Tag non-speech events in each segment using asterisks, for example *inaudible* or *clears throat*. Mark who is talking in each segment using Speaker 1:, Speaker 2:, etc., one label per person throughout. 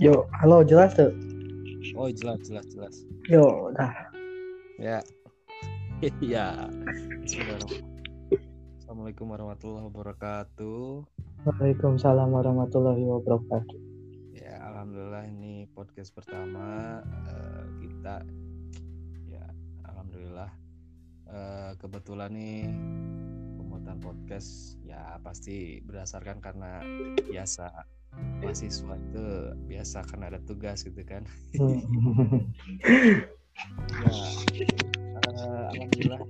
Speaker 1: Yo, halo jelas tuh.
Speaker 2: Oh jelas jelas jelas.
Speaker 1: Yo, dah.
Speaker 2: Ya. Iya. *laughs* Assalamualaikum warahmatullahi wabarakatuh.
Speaker 1: Waalaikumsalam warahmatullahi wabarakatuh.
Speaker 2: Ya, alhamdulillah ini podcast pertama eh, kita. Ya, alhamdulillah. Eh, kebetulan nih pembuatan podcast ya pasti berdasarkan karena biasa mahasiswa itu biasa kan ada tugas gitu kan.
Speaker 1: Hmm. *laughs*
Speaker 2: Ya, eh, alhamdulillah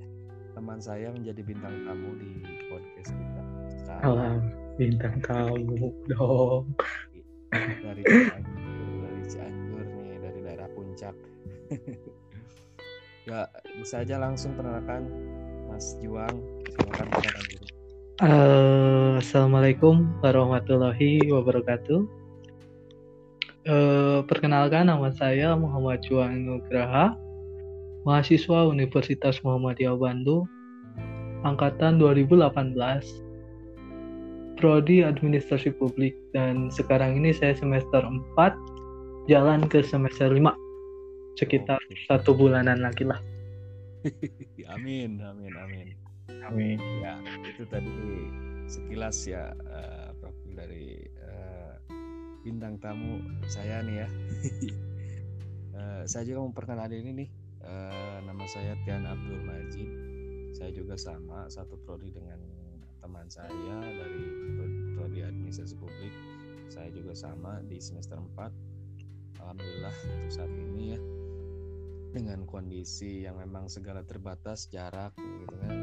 Speaker 2: teman saya menjadi bintang tamu di podcast kita. Sekarang
Speaker 1: Alam bintang tamu dong.
Speaker 2: dari Cianjur, dari Cianjur nih, dari daerah puncak. *laughs* ya, bisa aja langsung perkenalkan Mas Juang. Silakan perkenalkan diri.
Speaker 1: Eh, Assalamualaikum warahmatullahi wabarakatuh. Eh, perkenalkan nama saya Muhammad Juan Nugraha, mahasiswa Universitas Muhammadiyah Bandung, angkatan 2018, prodi Administrasi Publik dan sekarang ini saya semester 4 jalan ke semester 5 sekitar satu bulanan lagi lah. *laughs*
Speaker 2: amin, amin, amin.
Speaker 1: Amin.
Speaker 2: Ya, itu tadi sekilas ya eh, profil dari eh, bintang tamu saya nih ya. *laughs* Eh, saya juga memperkenalkan ini nih. nama saya Tian Abdul Majid. Saya juga sama satu prodi dengan teman saya dari pro- prodi administrasi publik. Saya juga sama di semester 4. Alhamdulillah untuk saat ini ya dengan kondisi yang memang segala terbatas jarak gitu kan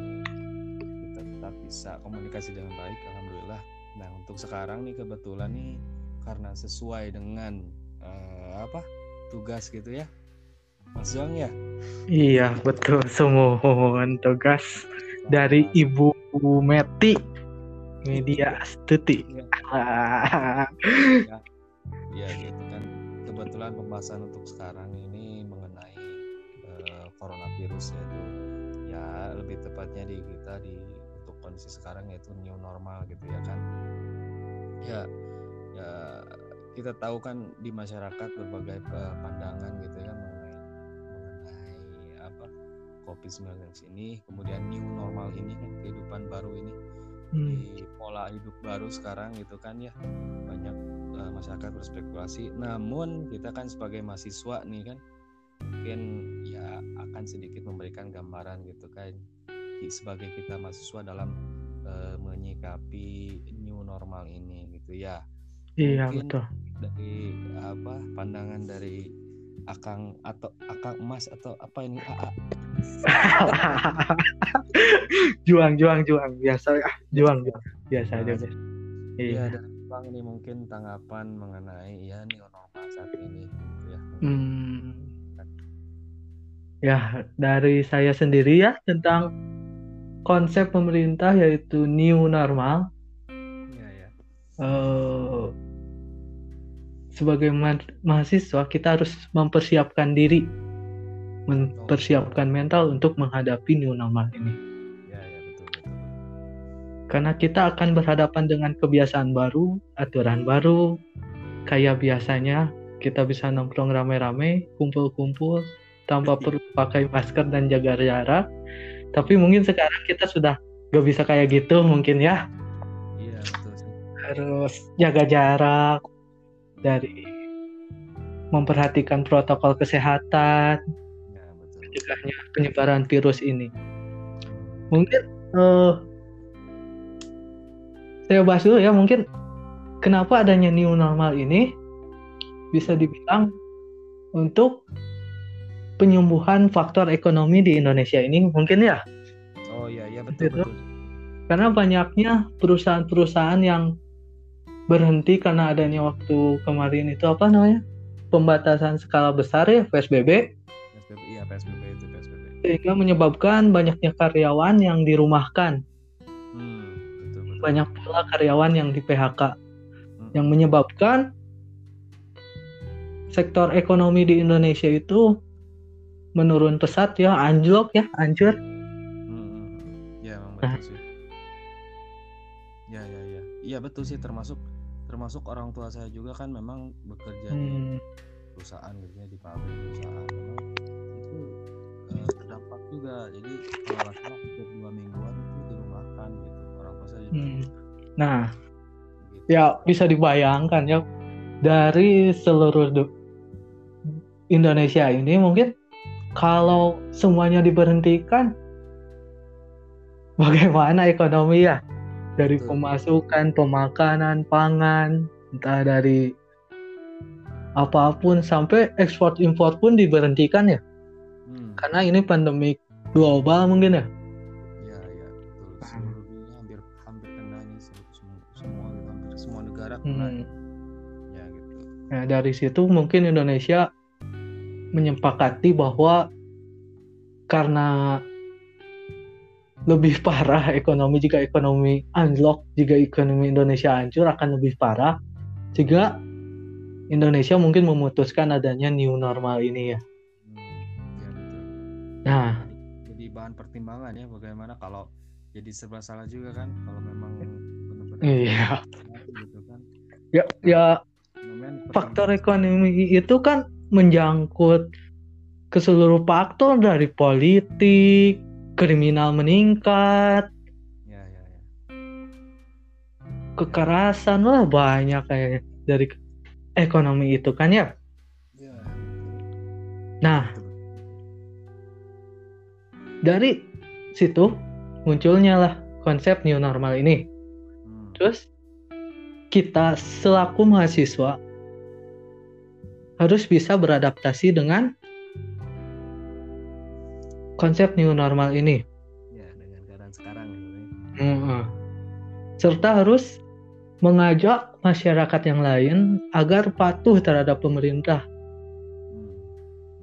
Speaker 2: bisa komunikasi dengan baik alhamdulillah. Nah untuk sekarang nih kebetulan nih karena sesuai dengan eh, apa tugas gitu ya Mas Zong ya?
Speaker 1: Iya, betul. Semua tugas dari Ibu Meti Media Astuti. Ah,
Speaker 2: ya gitu kan. Kebetulan pembahasan untuk sekarang ini mengenai eh, coronavirus yaitu ya lebih tepatnya di kita di kondisi sekarang yaitu new normal gitu ya kan? Ya ya kita tahu kan di masyarakat berbagai pandangan gitu ya mengenai mengenai apa COVID-19 ini kemudian new normal ini kan kehidupan baru ini.
Speaker 1: Hmm,
Speaker 2: di pola hidup baru sekarang gitu kan ya banyak eh, masyarakat berspekulasi. Namun kita kan sebagai mahasiswa nih kan mungkin ya akan sedikit memberikan gambaran gitu kan sebagai kita mahasiswa dalam eh, menyikapi new normal ini gitu ya
Speaker 1: Iya,
Speaker 2: Mungkin
Speaker 1: betul.
Speaker 2: dari apa pandangan dari akang atau akang emas atau apa ini AA *laughs*
Speaker 1: juang, juang, juang. Biasa ya, juang, juang. Biasa aja,
Speaker 2: Nah. Iya dari Bang ini mungkin tanggapan mengenai ya new normal saat ini gitu ya.
Speaker 1: Hmm. Ya, dari saya sendiri ya tentang konsep pemerintah yaitu new normal.
Speaker 2: Iya ya.
Speaker 1: eh, sebagai ma- mahasiswa kita harus mempersiapkan diri, mempersiapkan mental untuk menghadapi new normal ini.
Speaker 2: Iya ya betul betul.
Speaker 1: Karena kita akan berhadapan dengan kebiasaan baru, aturan baru, kayak biasanya kita bisa nongkrong rame-rame, kumpul-kumpul tanpa perlu pakai masker dan jaga jarak. Tapi mungkin sekarang kita sudah gak bisa kayak gitu mungkin ya.
Speaker 2: Iya betul sih.
Speaker 1: harus jaga jarak dari memperhatikan protokol kesehatan
Speaker 2: Ya betul.
Speaker 1: mencegahnya penyebaran virus ini. Mungkin eh, saya bahas dulu ya mungkin kenapa adanya new normal ini bisa dibilang untuk penyembuhan faktor ekonomi di Indonesia ini mungkin ya
Speaker 2: Oh iya iya betul
Speaker 1: Betul.
Speaker 2: betul.
Speaker 1: karena banyaknya perusahaan-perusahaan yang berhenti karena adanya waktu kemarin itu apa namanya pembatasan skala besar ya PSBB
Speaker 2: PSBB iya PSBB itu PSBB.
Speaker 1: sehingga menyebabkan banyaknya karyawan yang dirumahkan
Speaker 2: Hmm betul betul.
Speaker 1: banyak pula karyawan yang di PHK
Speaker 2: Hmm.
Speaker 1: yang menyebabkan sektor ekonomi di Indonesia itu menurun pesat ya anjlok ya hancur
Speaker 2: Hmm. Ya memang
Speaker 1: Nah.
Speaker 2: betul sih. Ya ya ya. Iya betul sih termasuk termasuk orang tua saya juga kan memang bekerja di
Speaker 1: Hmm.
Speaker 2: perusahaan gitu ya di pabrik perusahaan memang itu eh, terdampak juga jadi kalau hampir dua mingguan itu dirumahkan gitu orang tua saya juga
Speaker 1: Hmm. Nah,
Speaker 2: gitu.
Speaker 1: ya bisa dibayangkan ya dari seluruh Indonesia ini mungkin kalau semuanya diberhentikan bagaimana ekonomi ya dari pemasukan pemakanan pangan entah dari apa pun sampai ekspor impor pun diberhentikan ya
Speaker 2: Hmm.
Speaker 1: karena ini pandemi global mungkin ya
Speaker 2: Ya, ya, betul. Seluruh dunia hampir hampir kena ini semua, semua hampir semua negara kena.
Speaker 1: Hmm.
Speaker 2: Ya gitu.
Speaker 1: Nah, dari situ mungkin Indonesia menyepakati bahwa karena lebih parah ekonomi jika ekonomi unlock jika ekonomi Indonesia hancur akan lebih parah sehingga Indonesia mungkin memutuskan adanya new normal ini ya.
Speaker 2: Hmm, ya betul.
Speaker 1: Nah,
Speaker 2: Jadi bahan pertimbangan ya bagaimana kalau jadi serba salah juga kan kalau memang benar-benar
Speaker 1: iya.
Speaker 2: gitu kan.
Speaker 1: Ya ya
Speaker 2: Kemudian
Speaker 1: faktor ekonomi itu kan menjangkut ke seluruh faktor dari politik, kriminal meningkat,
Speaker 2: Ya, ya, ya.
Speaker 1: kekerasan lah banyak kayaknya dari ekonomi itu kan ya.
Speaker 2: Ya.
Speaker 1: Nah, dari situ munculnya lah konsep new normal ini.
Speaker 2: Hmm.
Speaker 1: Terus kita selaku mahasiswa harus bisa beradaptasi dengan konsep new normal ini.
Speaker 2: Ya, dengan keadaan sekarang ya.
Speaker 1: Mm-mm. Serta harus mengajak masyarakat yang lain agar patuh terhadap pemerintah,
Speaker 2: Hmm.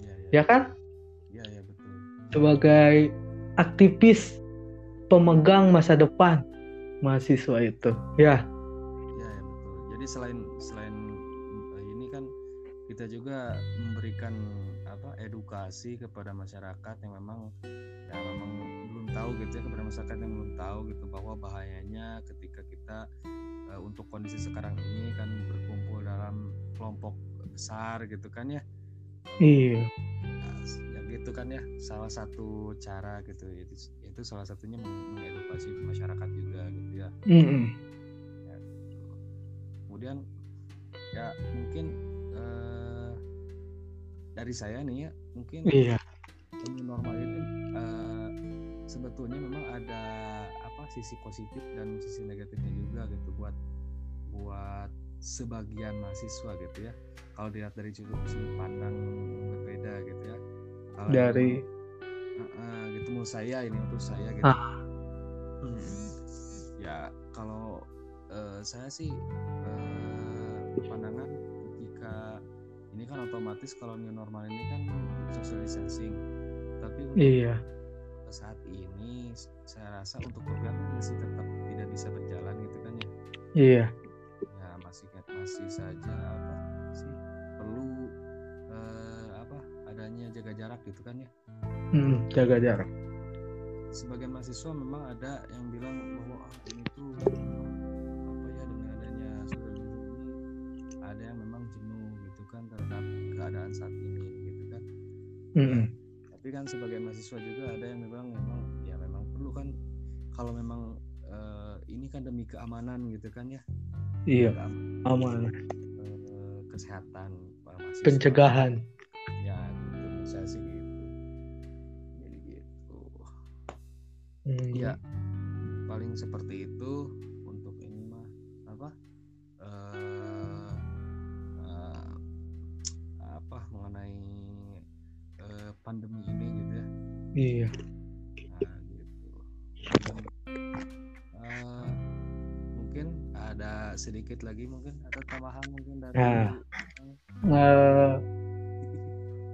Speaker 2: Ya, ya.
Speaker 1: ya kan?
Speaker 2: Ya, ya betul.
Speaker 1: Sebagai aktivis pemegang masa depan mahasiswa itu, ya.
Speaker 2: Ya, ya betul. Jadi selain kita juga memberikan apa edukasi kepada masyarakat yang memang ya memang belum tahu gitu ya kepada masyarakat yang belum tahu gitu bahwa bahayanya ketika kita eh, untuk kondisi sekarang ini kan berkumpul dalam kelompok besar gitu kan ya.
Speaker 1: Iya.
Speaker 2: Nah, ya gitu kan ya salah satu cara gitu itu itu salah satunya meng- mengedukasi masyarakat juga gitu ya.
Speaker 1: Mm-mm.
Speaker 2: Ya, gitu. kemudian ya mungkin dari saya nih ya mungkin
Speaker 1: Iya.
Speaker 2: ini normal ini eh, sebetulnya memang ada apa sisi positif dan sisi negatifnya juga gitu buat buat sebagian mahasiswa gitu ya kalau dilihat dari sudut pandang berbeda gitu ya kalau
Speaker 1: Dari
Speaker 2: eh, eh, gitu menurut saya ini menurut saya gitu
Speaker 1: Ah.
Speaker 2: Hmm. ya kalau eh, saya sih eh, pandangan ketika ini kan otomatis kalau new normal ini kan social distancing tapi untuk
Speaker 1: iya.
Speaker 2: saat ini saya rasa untuk program masih tetap tidak bisa berjalan gitu kan ya
Speaker 1: Iya.
Speaker 2: ya masih masih saja apa sih perlu eh, apa adanya jaga jarak gitu kan ya
Speaker 1: Mm, jaga jarak.
Speaker 2: sebagian mahasiswa memang ada yang bilang bahwa ah, ini tuh apa ya dengan adanya distancing ini ada yang memang jenuh gitu kan terhadap keadaan saat ini gitu kan
Speaker 1: Mm-mm.
Speaker 2: tapi kan sebagian mahasiswa juga ada yang memang memang ya memang perlu kan kalau memang eh, ini kan demi keamanan gitu kan ya
Speaker 1: Iya.
Speaker 2: keamanan
Speaker 1: Aman.
Speaker 2: eh, kesehatan para mahasiswa
Speaker 1: Pencegahan.
Speaker 2: ya gitu saya sih gitu jadi gitu
Speaker 1: Mm.
Speaker 2: ya paling seperti itu pandemi ini gitu ya
Speaker 1: Iya.
Speaker 2: nah gitu Eh, mungkin ada sedikit lagi mungkin atau tambahan mungkin dari
Speaker 1: Nah. Eh,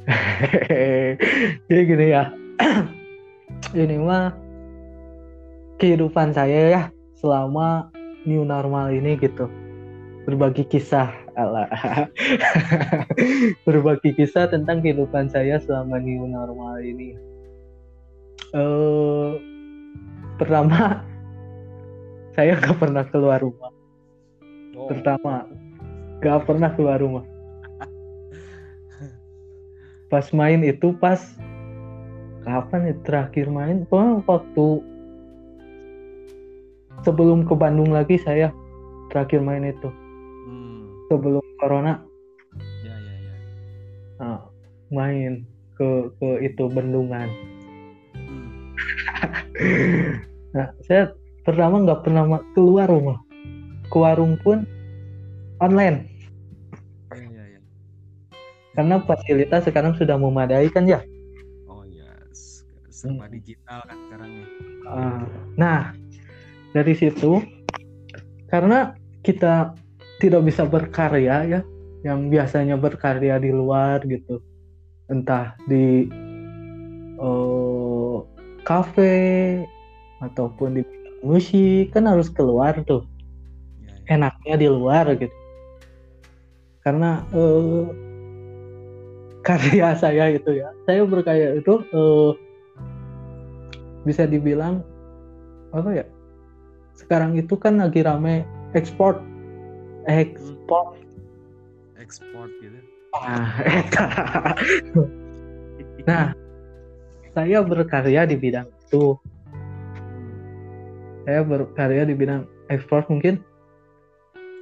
Speaker 1: *laughs* Jadi gini ya. *clears throat* Ini mah kehidupan saya ya selama new normal ini gitu. Berbagi kisah Allah. *laughs* Berbagi kisah tentang kehidupan saya selama new normal ini. Eh pertama *laughs* saya nggak pernah keluar rumah.
Speaker 2: Oh.
Speaker 1: pertama gak pernah keluar rumah pas main itu pas kapan ya terakhir main Pokoknya waktu sebelum ke Bandung lagi saya terakhir main itu. Sebelum corona
Speaker 2: Ya ya ya.
Speaker 1: ah, main ke ke itu bendungan
Speaker 2: Hmm. *laughs*
Speaker 1: nah saya pertama nggak pernah keluar rumah ke warung pun online
Speaker 2: Ya ya ya.
Speaker 1: karena fasilitas sekarang sudah memadai kan ya
Speaker 2: Oh ya, s- serba
Speaker 1: Hmm.
Speaker 2: digital kan sekarang nih.
Speaker 1: Ah, nah dari situ karena kita tidak bisa berkarya ya yang biasanya berkarya di luar gitu. Entah di eh, kafe ataupun di musik kan harus keluar tuh.
Speaker 2: Ya, ya.
Speaker 1: enaknya di luar gitu. Karena eh, karya *laughs* saya itu ya. Saya berkarya itu eh, bisa dibilang apa ya sekarang itu kan lagi rame ekspor ekspor
Speaker 2: Ekspor gitu.
Speaker 1: ah, *laughs* nah saya berkarya di bidang itu
Speaker 2: Hmm.
Speaker 1: saya berkarya di bidang ekspor mungkin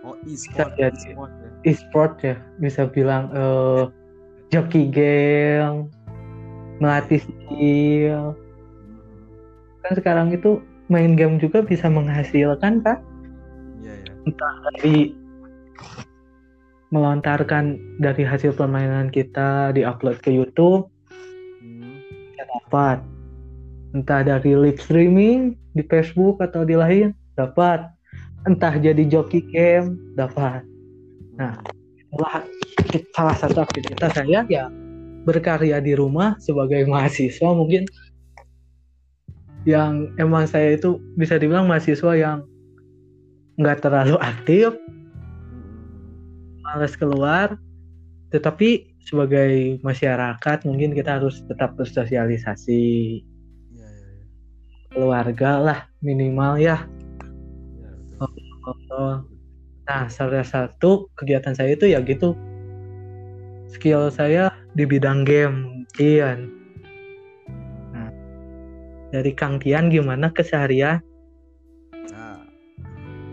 Speaker 2: Oh e-sport,
Speaker 1: jadi.
Speaker 2: e-sport ya.
Speaker 1: e-sport ya bisa bilang eh joki game melatih skill
Speaker 2: Hmm.
Speaker 1: kan sekarang itu main game juga bisa menghasilkan kan
Speaker 2: Iya ya.
Speaker 1: dari melontarkan dari hasil permainan kita diupload ke YouTube
Speaker 2: Hmm.
Speaker 1: dapat entah dari live streaming di Facebook atau di lain dapat entah jadi joki game dapat Nah. Itulah salah satu aktivitas saya ya berkarya di rumah sebagai mahasiswa mungkin yang emang saya itu bisa dibilang mahasiswa yang nggak terlalu aktif. Males keluar tetapi sebagai masyarakat mungkin kita harus tetap bersosialisasi
Speaker 2: Iya ya ya.
Speaker 1: keluarga lah minimal ya
Speaker 2: Ya betul.
Speaker 1: Oh, Nah, salah satu kegiatan saya itu ya gitu. Skill saya di bidang game, Tian. Nah, dari Kang Tian gimana keseharian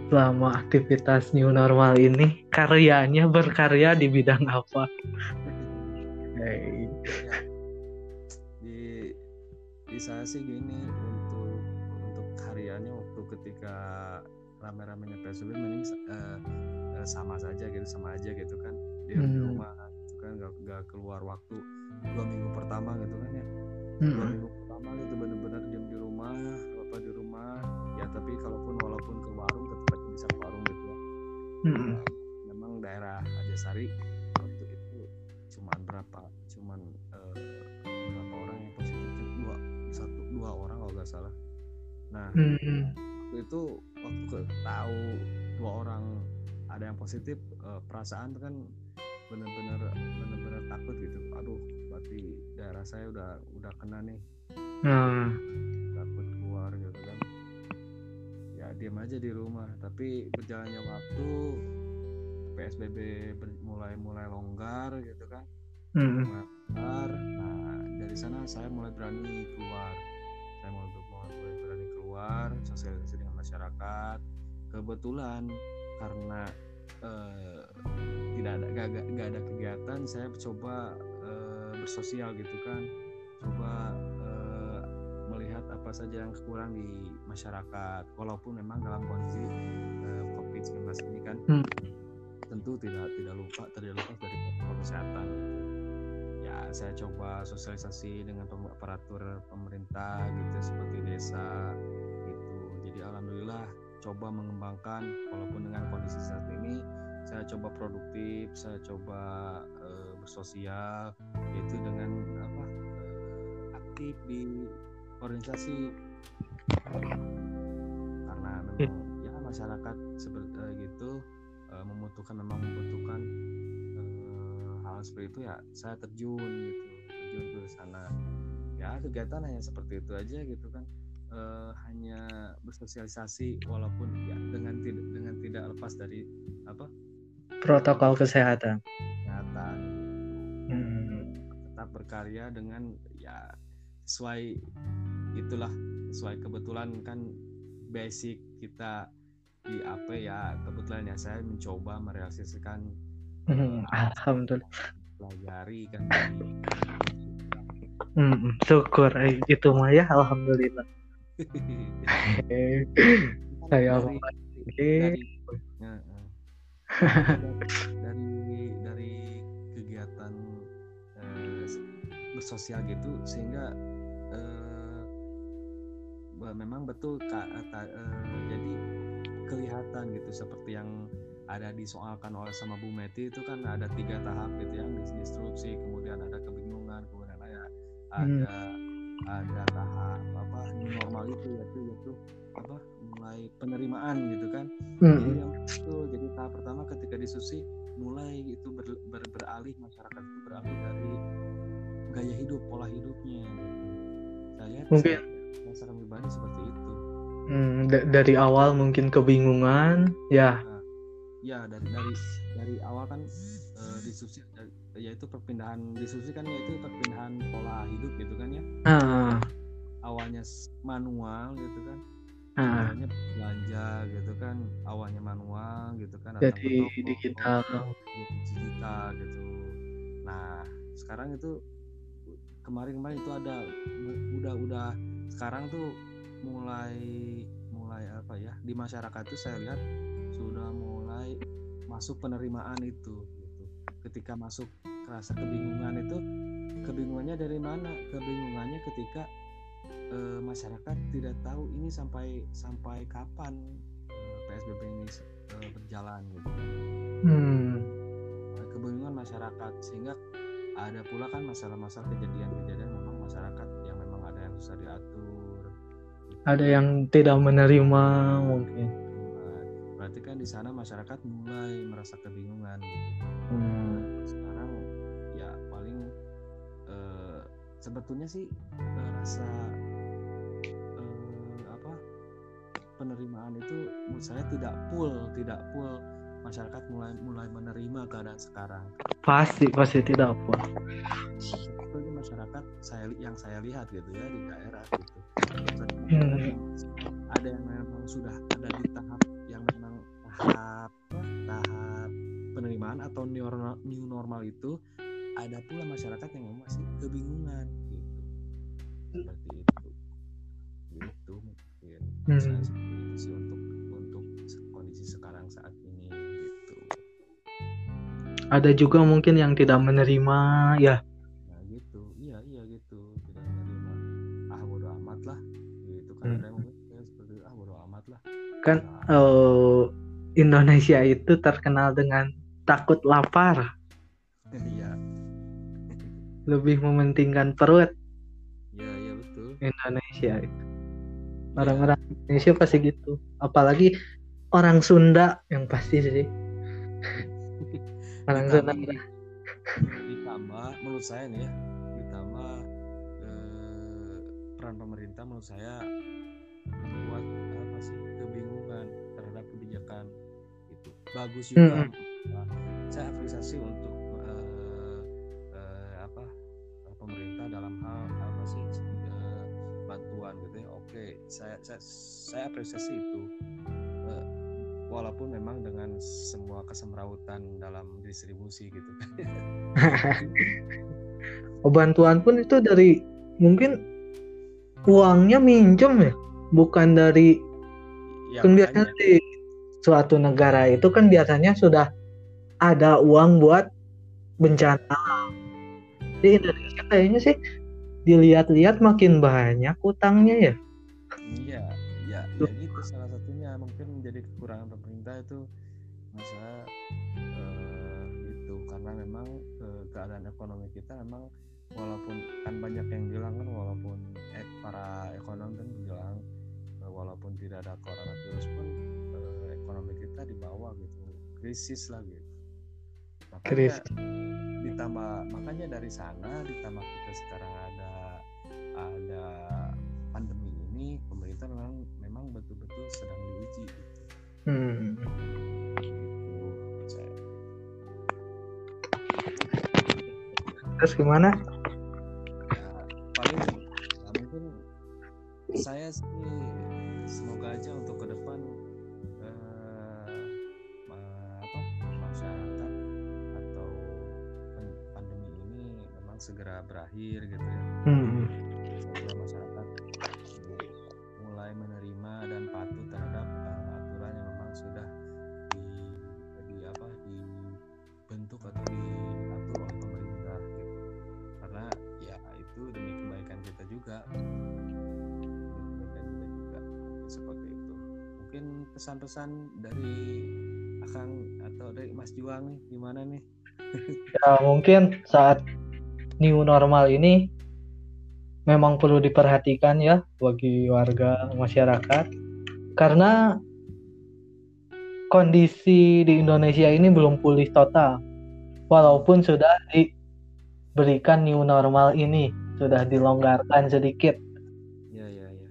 Speaker 1: selama aktivitas new normal ini? Karyanya berkarya di bidang apa? Hey.
Speaker 2: di di saya sih gini untuk untuk hariannya waktu ketika rame-ramenya PSBB mending eh, sama saja gitu sama aja gitu kan di, di
Speaker 1: Hmm.
Speaker 2: rumah gitu kan nggak nggak keluar waktu dua minggu pertama gitu kan ya dua
Speaker 1: Mm-mm.
Speaker 2: minggu pertama itu bener-bener diam di rumah apa di rumah ya tapi kalaupun walaupun ke warung tetap aja bisa ke warung gitu ya.
Speaker 1: Mm-mm.
Speaker 2: Ya, memang daerah Ajasari waktu itu cuman berapa cuman eh, berapa orang yang positif dua satu dua orang kalau nggak salah. Nah
Speaker 1: Mm-mm.
Speaker 2: waktu itu waktu ke, tahu dua orang ada yang positif eh, perasaan tuh kan bener-bener bener-bener takut gitu. Aduh berarti daerah saya udah udah kena nih.
Speaker 1: Nah,
Speaker 2: diam aja di rumah. Tapi berjalannya waktu PSBB mulai mulai longgar gitu kan. Longgar. Nah dari sana saya mulai berani keluar. Saya mulai, mulai, mulai berani keluar sosialisasi dengan masyarakat. Kebetulan karena eh, tidak ada gak, gak- gak ada kegiatan saya coba eh, bersosial gitu kan. Coba saja yang kurang di masyarakat walaupun memang dalam kondisi eh, COVID-19 ini kan
Speaker 1: Hmm.
Speaker 2: tentu tidak tidak lupa tidak lepas dari protokol kesehatan ya saya coba sosialisasi dengan aparatur pemerintah gitu seperti desa gitu jadi alhamdulillah coba mengembangkan walaupun dengan kondisi saat ini saya coba produktif saya coba eh, bersosial yaitu dengan apa eh, aktif di organisasi. Karena memang ya masyarakat seperti eh, gitu eh, membutuhkan memang membutuhkan eh, hal seperti itu ya saya terjun gitu. Terjun ke sana. Ya kegiatan hanya seperti itu aja gitu kan. Uh, hanya bersosialisasi walaupun ya dengan tidak dengan tidak lepas dari apa
Speaker 1: protokol kesehatan.
Speaker 2: kesehatan. Hmm. tetap berkarya dengan ya sesuai itulah sesuai kebetulan kan basic kita di apa ya. Kebetulan ya saya mencoba merealisasikan
Speaker 1: hmm, alhamdulillah.
Speaker 2: pelajari kan.
Speaker 1: Hmm, syukur. Eh, itu mah ya alhamdulillah. *laughs* Saya
Speaker 2: dari, dari, dari dari kegiatan eh, bersosial gitu sehingga eh, memang betul kak eh, jadi kelihatan gitu seperti yang ada disoalkan oleh sama Bu Meti itu kan ada tiga tahap gitu ya disrupsi kemudian ada kebingungan kemudian ada ada hmm. ada tahap apa normal itu yaitu yaitu apa mulai penerimaan gitu kan hmm. jadi yang itu jadi tahap pertama ketika diskusi mulai itu ber, ber, beralih masyarakat itu beralih dari gaya hidup pola hidupnya gitu. saya mungkin masyarakat pribadi seperti itu.
Speaker 1: Hmm, dari awal mungkin kebingungan ya. Nah,
Speaker 2: ya dari dari dari awal kan uh, diskusi yaitu perpindahan diskusi kan yaitu perpindahan pola hidup gitu kan ya. Uh. awalnya manual gitu kan. Uh. awalnya belanja gitu kan awalnya manual gitu kan
Speaker 1: jadi toko, digital.
Speaker 2: digital gitu. Nah sekarang itu kemarin-kemarin itu ada udah udah sekarang tuh mulai mulai apa ya di masyarakat itu saya lihat sudah mulai masuk penerimaan itu gitu. ketika masuk rasa kebingungan itu kebingungannya dari mana kebingungannya ketika e, masyarakat tidak tahu ini sampai sampai kapan e, eh, psbb ini e, berjalan gitu hmm. kebingungan masyarakat sehingga ada pula kan masalah-masalah kejadian-kejadian memang masyarakat susah diatur
Speaker 1: ada yang tidak menerima mungkin
Speaker 2: berarti kan di sana masyarakat mulai merasa kebingungan gitu. Hmm. Sekarang ya paling uh, sebetulnya sih uh, rasa uh, apa penerimaan itu menurut saya tidak full, tidak full masyarakat mulai mulai menerima keadaan sekarang.
Speaker 1: Pasti pasti tidak full.
Speaker 2: Itu masyarakat saya yang saya lihat gitu ya di daerah gitu. Hmm. Ada yang memang sudah ada di tahap tahap tahap penerimaan atau new normal, new normal itu ada pula masyarakat yang masih kebingungan gitu seperti itu gitu mungkin hmm. seperti itu sih untuk untuk
Speaker 1: ada juga mungkin yang tidak menerima ya
Speaker 2: nah gitu iya iya gitu tidak menerima ah bodo amat lah gitu kan hmm. ada yang mungkin seperti ah bodo amat lah
Speaker 1: kan nah, uh, Indonesia itu terkenal dengan takut lapar.
Speaker 2: Iya.
Speaker 1: Lebih mementingkan perut.
Speaker 2: Iya, iya betul.
Speaker 1: Indonesia itu. Orang-orang ya. Indonesia pasti gitu. Apalagi orang Sunda yang pasti sih. Orang
Speaker 2: ditambah, Sunda. Ditambah menurut saya nih ya, ditambah eh, peran pemerintah menurut saya membuat apa sih kebingungan terhadap kebijakan bagus juga. Hmm. saya apresiasi untuk uh, apa pemerintah dalam hal apa sih uh, bantuan gitu ya. Oke saya saya saya apresiasi itu walaupun memang dengan semua kesemrautan dalam distribusi gitu *laughs*
Speaker 1: oh, bantuan pun itu dari mungkin uangnya minjem ya bukan dari ya, kan biasanya di suatu negara itu kan biasanya sudah ada uang buat bencana. Di Indonesia kayaknya sih dilihat-lihat makin banyak utangnya ya.
Speaker 2: Iya, ya, ya itu salah satunya mungkin menjadi kekurangan pemerintah itu masa uh, itu. Karena memang uh, keadaan ekonomi kita memang walaupun kan banyak yang bilang kan walaupun eh, para ekonom kan bilang uh, walaupun tidak ada coronavirus pun ekonomi kita di bawah gitu. Krisis lah gitu. Makanya ditambah makanya dari sana ditambah kita sekarang ada ada pandemi ini pemerintah
Speaker 1: Hmm.
Speaker 2: Gitu, saya.
Speaker 1: Terus gimana?
Speaker 2: ya paling ya mungkin saya sih semoga aja untuk ke depan eh, ma- apa masyarakat atau pandemi ini memang segera berakhir gitu pesan-pesan dari akang atau dari Mas Juang nih gimana nih?
Speaker 1: Ya mungkin saat new normal ini memang perlu diperhatikan ya bagi warga masyarakat. Karena kondisi di Indonesia ini belum pulih total. Walaupun sudah diberikan new normal ini sudah dilonggarkan sedikit.
Speaker 2: Ya ya ya.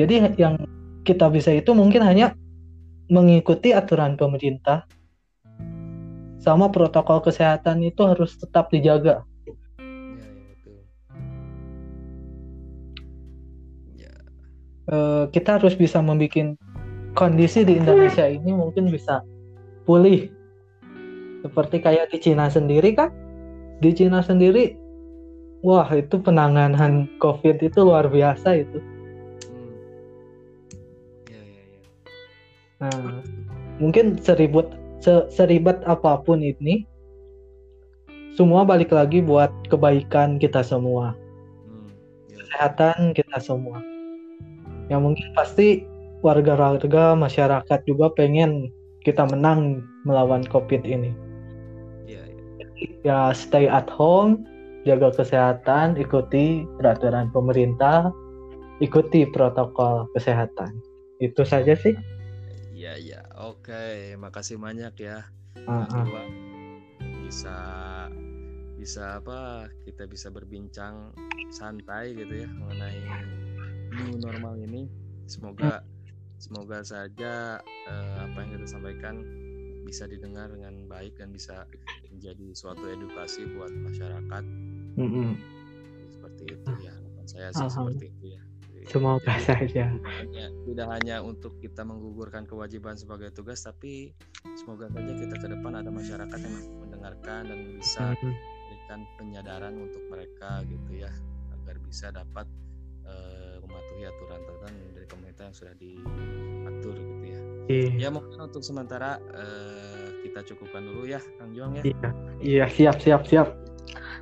Speaker 1: Jadi yang kita bisa itu mungkin hanya mengikuti aturan pemerintah. Sama protokol kesehatan itu harus tetap dijaga.
Speaker 2: Ya ya betul. Ya.
Speaker 1: Eh, kita harus bisa membuat kondisi di Indonesia ini mungkin bisa pulih. Seperti kayak di Cina sendiri kan? Di Cina sendiri wah itu penanganan COVID itu luar biasa itu nah mungkin seribut se- seribet apa pun ini semua balik lagi buat kebaikan kita semua
Speaker 2: hmm. ya
Speaker 1: kesehatan kita semua yang mungkin pasti warga-warga masyarakat juga pengen kita menang melawan COVID ini.
Speaker 2: ya ya
Speaker 1: Ya stay at home, jaga kesehatan, ikuti peraturan pemerintah, ikuti protokol kesehatan. Itu saja sih.
Speaker 2: Iya iya. Oke makasih banyak ya.
Speaker 1: Ah,
Speaker 2: Kak
Speaker 1: ah.
Speaker 2: Bisa bisa apa kita bisa berbincang santai gitu ya mengenai new normal ini. Semoga semoga saja eh, apa yang kita sampaikan bisa didengar dengan baik dan bisa menjadi suatu edukasi buat masyarakat.
Speaker 1: Mm-mm.
Speaker 2: seperti itu ya. Harapan saya sih seperti itu ya Jadi-
Speaker 1: Semoga
Speaker 2: jadi-
Speaker 1: saja.
Speaker 2: hanya tidak hanya untuk kita menggugurkan kewajiban sebagai tugas tapi semoga saja kita ke depan ada masyarakat yang mendengarkan dan bisa
Speaker 1: Mm.
Speaker 2: memberikan penyadaran untuk mereka gitu ya agar bisa dapat eh, mematuhi aturan-aturan dari pemerintah yang sudah diatur gitu ya
Speaker 1: Iya,
Speaker 2: ya mungkin untuk sementara eh, kita cukupkan dulu ya Kang Juang ya
Speaker 1: iya, iya, siap, siap, siap.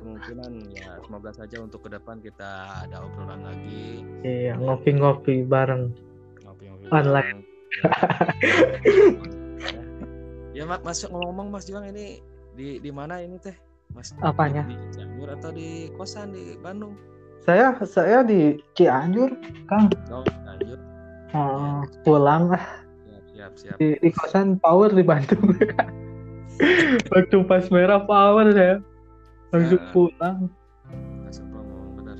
Speaker 2: Kemungkinan ya semoga saja untuk ke depan kita ada obrolan lagi
Speaker 1: Iya, ngopi-ngopi bareng.
Speaker 2: ngopi-ngopi
Speaker 1: Online.
Speaker 2: bareng. ya, ya Mak masuk ngomong-ngomong Mas Juang ini di di mana ini teh Mas
Speaker 1: Apanya?
Speaker 2: di, di Cianjur atau di kosan di Bandung
Speaker 1: Saya saya di Cianjur, Kang.
Speaker 2: oh Cianjur
Speaker 1: Eh, pulang lah
Speaker 2: siap siap siap
Speaker 1: di, di kosan power di Bandung. *laughs* Waktu pas merah power saya langsung
Speaker 2: Ya.
Speaker 1: pulang.
Speaker 2: langsung ngomong bener.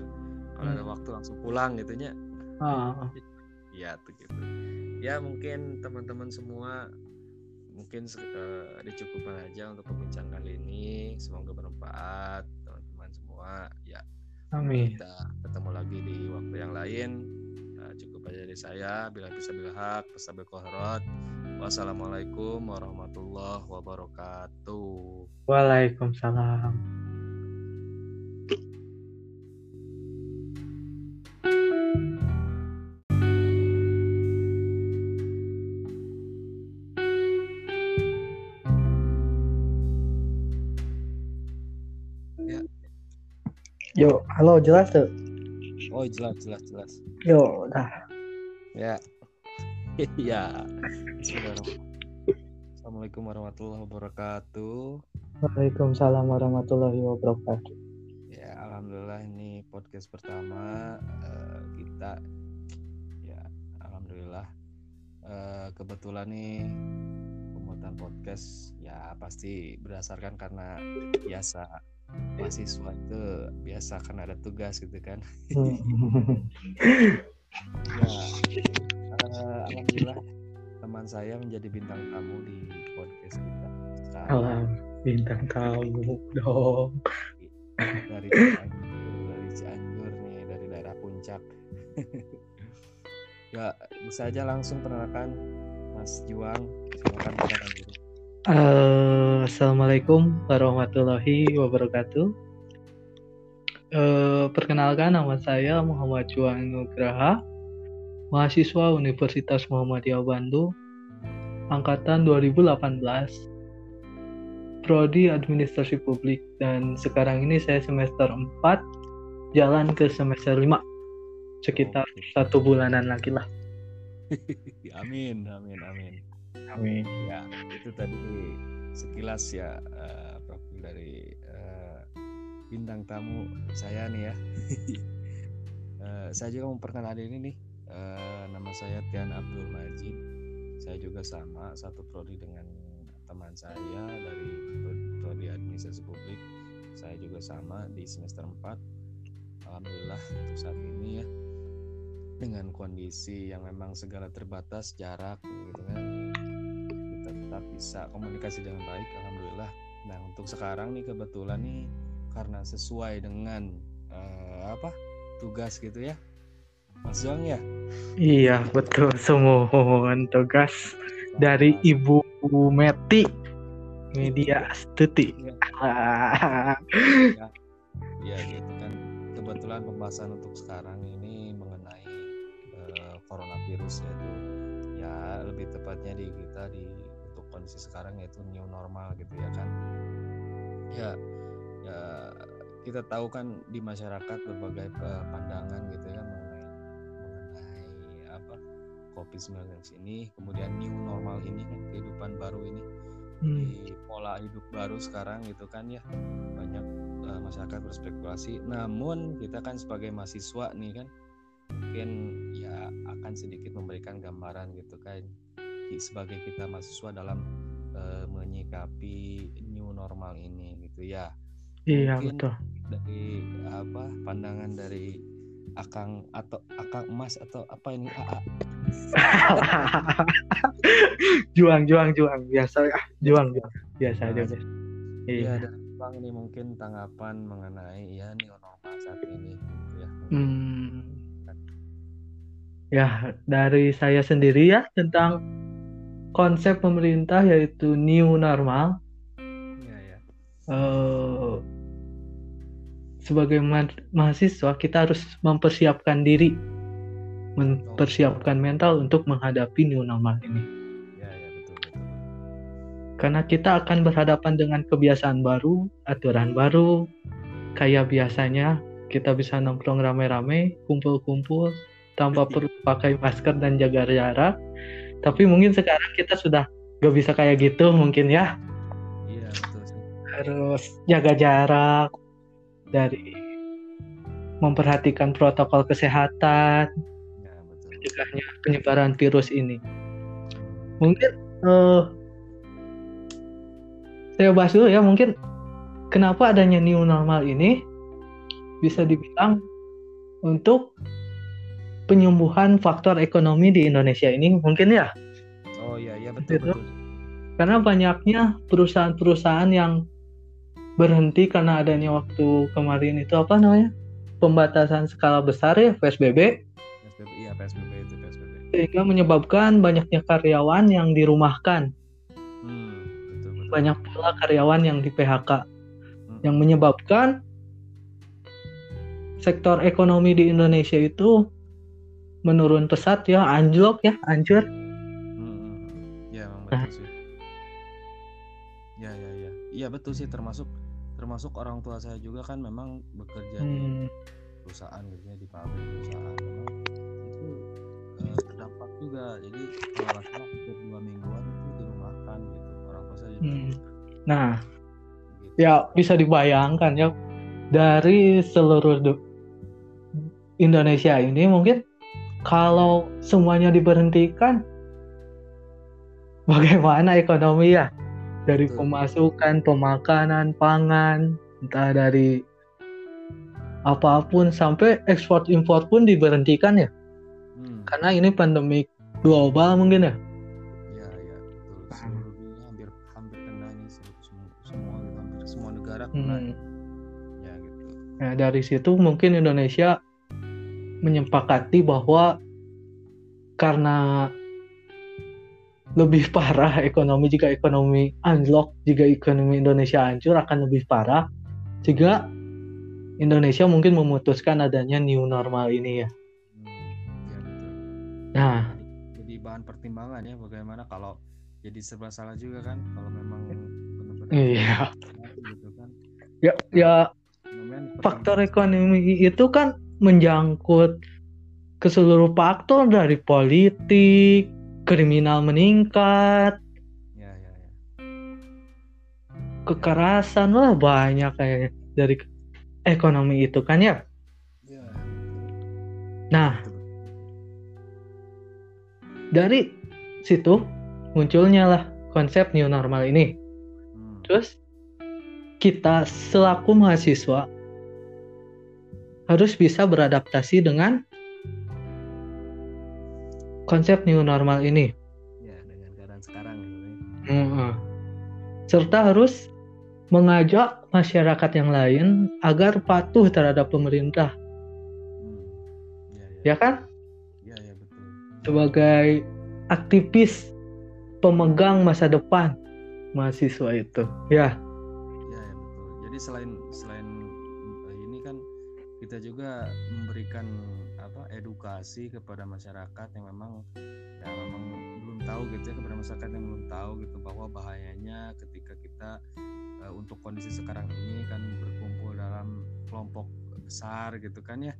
Speaker 2: Kalau ada waktu langsung pulang gitu nya
Speaker 1: Ah,
Speaker 2: ya tuh gitu. Ya mungkin teman-teman semua mungkin eh, dicukupkan aja untuk perbincangan kali ini. Semoga bermanfaat teman-teman semua. Ya
Speaker 1: amin.
Speaker 2: kita ketemu lagi di waktu yang lain cukup aja dari saya bila bisa bila hak pesabil kohorot wassalamualaikum warahmatullahi wabarakatuh
Speaker 1: Waalaikumsalam.
Speaker 2: Ya.
Speaker 1: Yo, halo jelas tuh.
Speaker 2: Oh jelas jelas jelas
Speaker 1: Yo, dah.
Speaker 2: ya *laughs* ya. Assalamualaikum warahmatullahi wabarakatuh
Speaker 1: Waalaikumsalam warahmatullahi wabarakatuh.
Speaker 2: ya alhamdulillah ini podcast pertama eh, kita ya alhamdulillah Eh, kebetulan nih pembuatan podcast ya pasti berdasarkan karena biasa mahasiswa itu biasa karena ada tugas gitu kan ya eh, alhamdulillah teman saya menjadi bintang tamu di podcast kita sekarang.
Speaker 1: Alam bintang tamu dong.
Speaker 2: Dari Cianjur, dari Cianjur nih, dari daerah puncak. *laughs* ya, bisa aja langsung perkenalkan Mas Juang. Silakan perkenalkan diri.
Speaker 1: Uh, Assalamualaikum warahmatullahi wabarakatuh. Uh, perkenalkan nama saya Muhammad Juan Nugraha, mahasiswa Universitas Muhammadiyah Bandung, angkatan 2018, prodi Administrasi Publik dan sekarang ini saya semester 4 jalan ke semester 5 sekitar satu bulanan lagi lah. *laughs*
Speaker 2: amin, amin, amin.
Speaker 1: Amin.
Speaker 2: Ya, itu tadi sekilas ya eh, profil dari eh, bintang tamu saya nih ya. *laughs* Eh, saya juga memperkenalkan ini nih. eh, nama saya Tian Abdul Majid. Saya juga sama satu prodi dengan teman saya dari pro- prodi administrasi publik. Saya juga sama di semester 4. Alhamdulillah untuk saat ini ya dengan kondisi yang memang segala terbatas jarak gitu kan tetap bisa komunikasi dengan baik alhamdulillah. Nah untuk sekarang nih kebetulan nih karena sesuai dengan eh, apa tugas gitu ya Mas Zong ya?
Speaker 1: Iya betul. Semua tugas dari Ibu Meti Media Astuti.
Speaker 2: ya *laughs* gitu kan. Kebetulan pembahasan untuk sekarang ini mengenai eh, coronavirus yaitu ya lebih tepatnya di kita di kondisi sekarang yaitu new normal gitu ya kan. Ya ya kita tahu kan di masyarakat berbagai pandangan gitu ya mengenai mengenai apa COVID-19 ini kemudian new normal ini kan kehidupan baru ini.
Speaker 1: Hmm,
Speaker 2: di pola hidup baru sekarang gitu kan ya banyak eh, masyarakat berspekulasi. Namun kita kan sebagai mahasiswa nih kan mungkin ya akan sedikit memberikan gambaran gitu kan ki- sebagai kita mahasiswa dalam eh, menyikapi new normal ini gitu ya
Speaker 1: iya
Speaker 2: Mungkin
Speaker 1: betul.
Speaker 2: dari apa pandangan dari akang atau akang emas atau apa ini AA *laughs*
Speaker 1: juang juang juang biasa ah juang juang biasa aja
Speaker 2: Nah, ya
Speaker 1: Iya.
Speaker 2: dari bang ini mungkin tanggapan mengenai ya new normal saat ini gitu ya
Speaker 1: Hmm. Ya dari saya sendiri ya tentang konsep pemerintah yaitu new normal.
Speaker 2: Iya ya.
Speaker 1: eh, sebagai ma- mahasiswa kita harus mempersiapkan diri, mempersiapkan mental untuk menghadapi new normal ini.
Speaker 2: Ya ya betul betul.
Speaker 1: Karena kita akan berhadapan dengan kebiasaan baru, aturan baru, kayak biasanya kita bisa nongkrong rame-rame, kumpul-kumpul tanpa *laughs* perlu pakai masker dan jaga jarak. Tapi mungkin sekarang kita sudah gak bisa kayak gitu mungkin ya.
Speaker 2: Iya betul
Speaker 1: harus jaga jarak dari memperhatikan protokol kesehatan
Speaker 2: Ya betul.
Speaker 1: mencegahnya penyebaran virus ini. Mungkin eh, saya bahas dulu ya mungkin kenapa adanya new normal ini bisa dibilang untuk penyembuhan faktor ekonomi di Indonesia ini mungkin ya
Speaker 2: Oh iya iya betul
Speaker 1: Gitu.
Speaker 2: betul.
Speaker 1: karena banyaknya perusahaan-perusahaan yang berhenti karena adanya waktu kemarin itu apa namanya pembatasan skala besar ya PSBB
Speaker 2: PSBB iya PSBB itu PSBB.
Speaker 1: sehingga menyebabkan banyaknya karyawan yang dirumahkan
Speaker 2: Hmm betul betul.
Speaker 1: banyak pula karyawan yang di PHK
Speaker 2: Hmm.
Speaker 1: yang menyebabkan sektor ekonomi di Indonesia itu menurun pesat ya anjlok ya hancur
Speaker 2: Hmm. Ya memang betul sih. Ya ya ya. Iya betul sih termasuk termasuk orang tua saya juga kan memang bekerja di
Speaker 1: Hmm,
Speaker 2: perusahaan gitu ya di pabrik perusahaan memang itu eh, terdampak juga jadi kalau salah hampir dua mingguan itu dirumahkan gitu orang tua saya juga
Speaker 1: hmm. nah
Speaker 2: gitu.
Speaker 1: ya bisa dibayangkan ya dari seluruh Indonesia ini mungkin kalau semuanya diberhentikan bagaimana ekonomi ya? Dari pemasukan pemakanan pangan entah dari apa pun sampai ekspor impor pun diberhentikan ya?
Speaker 2: Hmm.
Speaker 1: karena ini pandemi global mungkin ya?
Speaker 2: Ya ya betul. Hampir hampir kena ini semua semua hampir semua negara
Speaker 1: hmm.
Speaker 2: ya gitu.
Speaker 1: Nah dari situ mungkin Indonesia menyepakati bahwa karena lebih parah ekonomi jika ekonomi unlock jika ekonomi Indonesia hancur akan lebih parah sehingga Indonesia mungkin memutuskan adanya new normal ini ya.
Speaker 2: Hmm, ya betul
Speaker 1: Nah,
Speaker 2: jadi, bahan pertimbangan ya bagaimana kalau jadi serba salah juga kan kalau memang benar-benar
Speaker 1: iya.
Speaker 2: gitu kan
Speaker 1: Ya, ya
Speaker 2: Kemudian
Speaker 1: faktor ekonomi itu kan menjangkut ke seluruh faktor dari politik, kriminal meningkat,
Speaker 2: ya ya ya
Speaker 1: kekerasan lah banyak kayaknya dari ekonomi itu kan ya.
Speaker 2: ya
Speaker 1: Nah, dari situ munculnya lah konsep new normal ini.
Speaker 2: Hmm,
Speaker 1: Terus kita selaku mahasiswa harus bisa beradaptasi dengan konsep new normal ini.
Speaker 2: ya dengan keadaan sekarang ya.
Speaker 1: Mm-mm. Serta harus mengajak masyarakat yang lain agar patuh terhadap pemerintah,
Speaker 2: Hmm, ya ya
Speaker 1: ya kan?
Speaker 2: ya ya betul
Speaker 1: Sebagai aktivis pemegang masa depan mahasiswa itu, ya.
Speaker 2: Ya, ya betul. Jadi selain kita juga memberikan apa edukasi kepada masyarakat yang memang ya memang belum tahu gitu ya kepada masyarakat yang belum tahu gitu bahwa bahayanya ketika kita eh, untuk kondisi sekarang ini kan berkumpul dalam kelompok besar gitu kan ya.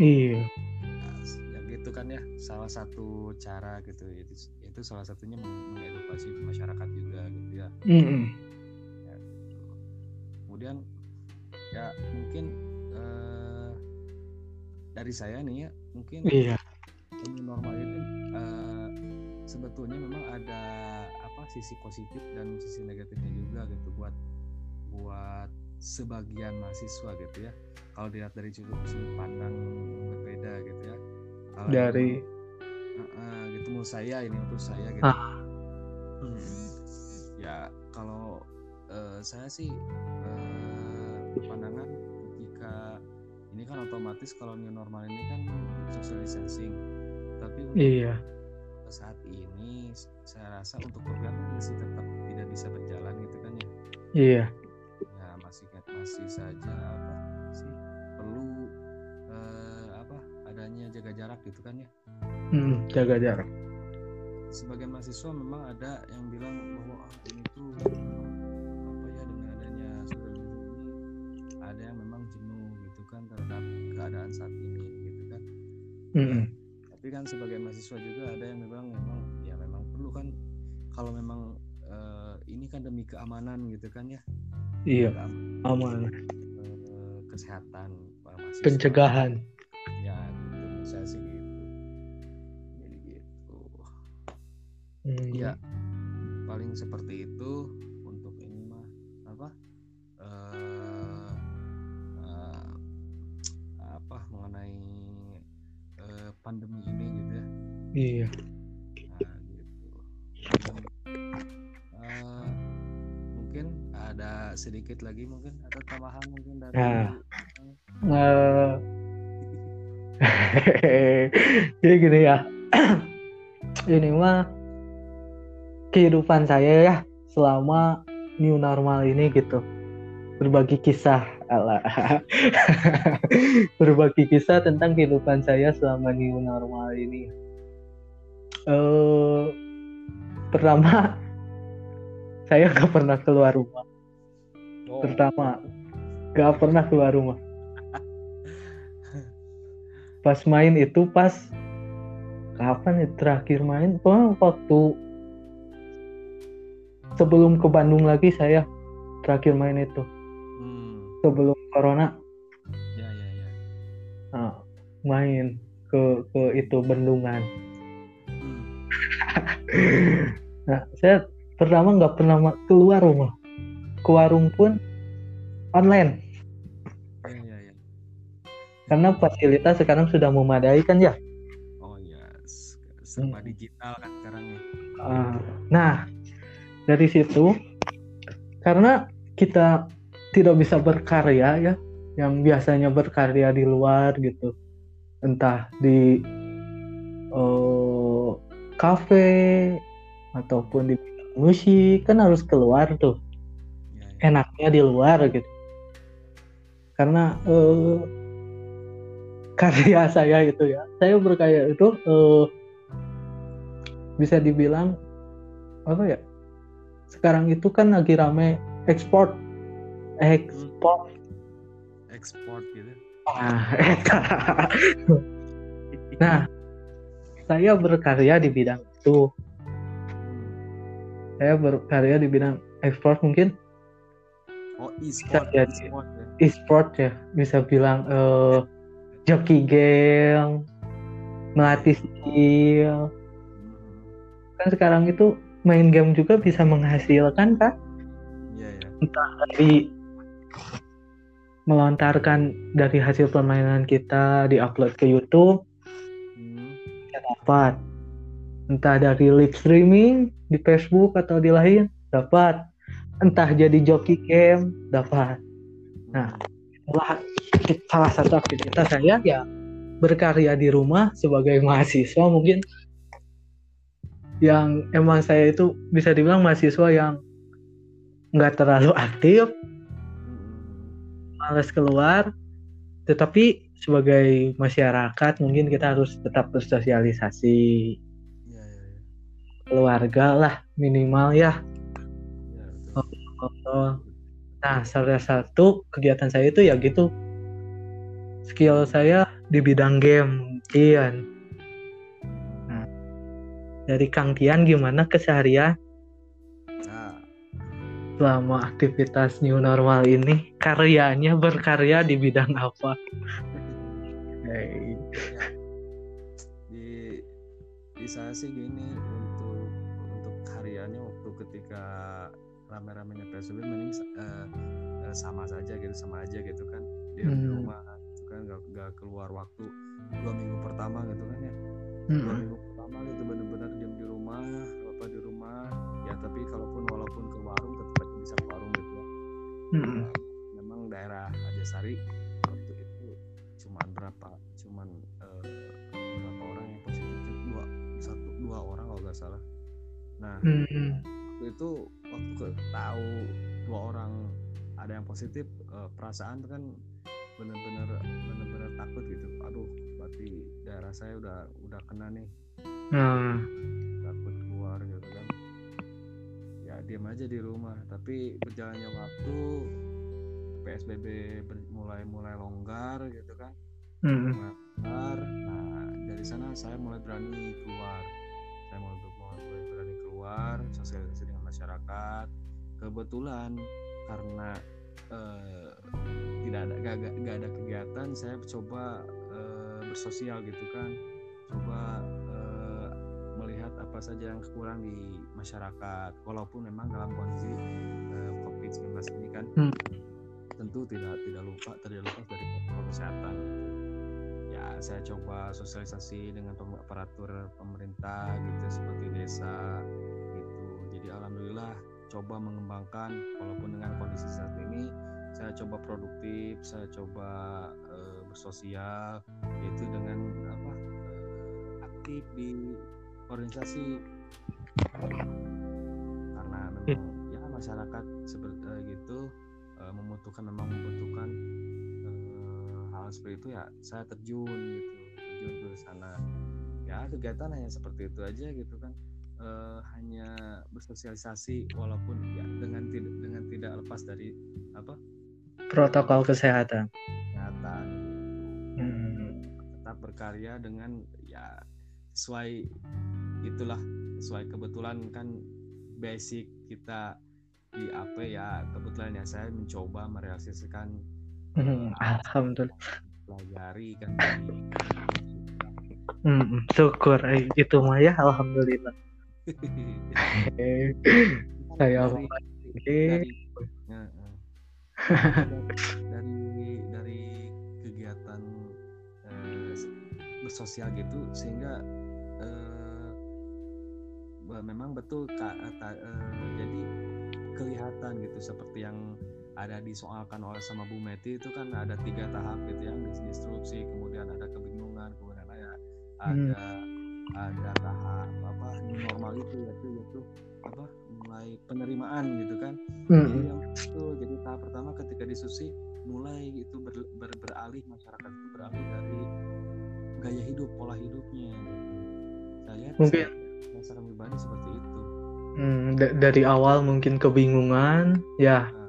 Speaker 1: Iya.
Speaker 2: Ya, ya gitu kan ya salah satu cara gitu itu itu salah satunya meng- mengedukasi masyarakat juga gitu ya. Ya, gitu. kemudian ya mungkin dari saya nih ya mungkin
Speaker 1: Iya.
Speaker 2: new normal ini eh, sebetulnya memang ada apa sisi positif dan sisi negatifnya juga gitu buat buat sebagian mahasiswa gitu ya kalau dilihat dari sudut pandang berbeda gitu ya kalau
Speaker 1: Dari
Speaker 2: eh, eh, gitu menurut saya ini menurut saya gitu
Speaker 1: Ah.
Speaker 2: Hmm. ya kalau eh, saya sih eh, pandangan ketika ini kan otomatis kalau new normal ini kan social distancing tapi untuk
Speaker 1: iya.
Speaker 2: saat ini saya rasa untuk program masih tetap tidak bisa berjalan gitu kan ya
Speaker 1: Iya.
Speaker 2: ya masih masih saja apa sih perlu eh, apa adanya jaga jarak gitu kan ya
Speaker 1: Mm, jaga jarak.
Speaker 2: sebagian mahasiswa memang ada yang bilang bahwa ah, ini tuh apa ya dengan adanya distancing ini ada yang memang jenuh gitu kan terhadap keadaan saat ini gitu kan
Speaker 1: Mm-mm.
Speaker 2: tapi kan sebagian mahasiswa juga ada yang memang memang ya memang perlu kan kalau memang eh, ini kan demi keamanan gitu kan ya
Speaker 1: Iya. Aman.
Speaker 2: eh, kesehatan para mahasiswa
Speaker 1: Pencegahan.
Speaker 2: ya gitu saya sih gitu jadi gitu
Speaker 1: Mm.
Speaker 2: Iya, paling seperti itu pandemi ini gitu ya.
Speaker 1: Iya.
Speaker 2: Nah, gitu. Eh, mungkin ada sedikit lagi mungkin ada tambahan mungkin dari
Speaker 1: Nah. Eh, *laughs* Jadi gini ya. *clears throat* Ini mah kehidupan saya ya selama new normal ini gitu. Berbagi kisah ala *laughs* berbagi kisah tentang kehidupan saya selama new normal ini. Eh pertama *laughs* saya nggak pernah keluar rumah.
Speaker 2: Oh,
Speaker 1: Pertama nggak pernah keluar rumah. Pas main itu pas kapan ya terakhir main? Pokoknya waktu sebelum ke Bandung lagi saya terakhir main itu sebelum corona
Speaker 2: ya ya ya.
Speaker 1: nah, main ke ke itu bendungan.
Speaker 2: Hmm, *laughs*
Speaker 1: Nah saya pertama nggak pernah keluar rumah. Ke warung pun online
Speaker 2: ya ya ya.
Speaker 1: karena fasilitas sekarang sudah memadai kan ya.
Speaker 2: Oh ya, s- serba digital kan sekarang ya.
Speaker 1: Ah, nah, dari situ karena kita tidak bisa berkarya ya yang biasanya berkarya di luar gitu. Entah di uh, kafe ataupun di musik kan harus keluar tuh. Ya, ya. enaknya di luar gitu. Karena uh, karya *laughs* saya itu ya. Saya berkarya itu uh, bisa dibilang apa ya? Sekarang itu kan lagi rame ekspor ekspor
Speaker 2: ekspor gitu.
Speaker 1: Nah, *laughs* nah saya berkarya di bidang itu. Saya berkarya di bidang ekspor mungkin?
Speaker 2: Oh e-sport
Speaker 1: ya. E-sport ya bisa bilang uh, joki game melatih skill. Hmm. kan sekarang itu main game juga bisa menghasilkan kan
Speaker 2: yeah, yeah.
Speaker 1: entah dari melontarkan dari hasil permainan kita diupload ke YouTube. Hmm. ya dapat. Entah dari live streaming di Facebook atau di lain dapat. Entah jadi joki game dapat. Nah itulah salah satu aktivitas saya ya berkarya di rumah sebagai mahasiswa mungkin. Yang emang saya itu bisa dibilang mahasiswa yang nggak terlalu aktif males keluar tetapi sebagai masyarakat mungkin kita harus tetap bersosialisasi. Ya, ya, ya. keluarga lah minimal ya, ya oh, oh, oh. nah salah satu kegiatan saya itu ya gitu. Skill saya di bidang game Kian nah, dari Kang Kian gimana keseharian selama aktivitas new normal ini karyanya berkarya di bidang apa?
Speaker 2: Hey. Di di saya sih gini untuk untuk karyanya waktu ketika rame-ramenya PSBB mending uh, sama saja gitu sama aja gitu kan di hmm. rumah gitu kan gak, gak keluar waktu dua minggu pertama gitu kan ya hmm. dua minggu pertama gitu benar-benar diam di rumah apa di rumah ya tapi kalaupun walaupun ke warung bisa ke warung gitu ya hmm. memang daerah Ajasari waktu itu cuma berapa cuman uh, berapa orang yang positif dua satu dua orang kalau nggak salah nah hmm. waktu itu waktu ke, tahu dua orang ada yang positif uh, perasaan kan benar-benar benar-benar takut gitu aduh berarti daerah saya udah udah kena nih hmm. Diam aja di rumah. Tapi berjalannya waktu PSBB mulai mulai longgar gitu kan. Mm. longgar. Nah dari sana saya mulai berani keluar. Saya mulai, mulai berani keluar sosialisasi dengan masyarakat. Kebetulan karena eh, tidak ada gak, gak, gak ada kegiatan saya coba eh, bersosial gitu kan. Coba apa saja yang kurang di masyarakat. Walaupun memang dalam kondisi uh, COVID-19 ini kan hmm. tentu tidak tidak lupa tidak lupa dari protokol kesehatan. Ya saya coba sosialisasi dengan aparatur pemerintah gitu seperti desa gitu. Jadi alhamdulillah coba mengembangkan walaupun dengan kondisi saat ini saya coba produktif saya coba uh, bersosial yaitu dengan apa uh, aktif di organisasi. Karena memang ya masyarakat seperti uh, gitu uh, membutuhkan memang membutuhkan uh, hal seperti itu ya saya terjun gitu terjun ke sana. Ya kegiatan hanya seperti itu aja gitu kan. Uh, hanya bersosialisasi walaupun ya dengan tidak dengan tidak lepas dari apa
Speaker 1: protokol kesehatan.
Speaker 2: kesehatan hmm. tetap berkarya dengan ya sesuai itulah sesuai kebetulan kan basic kita di AP ya. Kebetulan ya saya mencoba merealisasikan
Speaker 1: hmm, alhamdulillah.
Speaker 2: pelajari kan.
Speaker 1: Hmm, syukur. Eh, itu mah ya alhamdulillah. *laughs* Saya dari, dari,
Speaker 2: dari dari kegiatan eh, bersosial gitu sehingga memang betul kak uh, jadi kelihatan gitu seperti yang ada disoalkan oleh sama Bu Meti itu kan ada tiga tahap gitu yang disrupsi kemudian ada kebingungan kemudian ada ada hmm. ada tahap apa normal itu yaitu yaitu apa mulai penerimaan gitu kan hmm. jadi yang itu jadi tahap pertama ketika diskusi mulai itu ber, ber, beralih masyarakat itu beralih dari gaya hidup pola hidupnya saya
Speaker 1: mungkin
Speaker 2: masyarakat pribadi seperti itu.
Speaker 1: Hmm, dari awal mungkin kebingungan ya.
Speaker 2: Nah,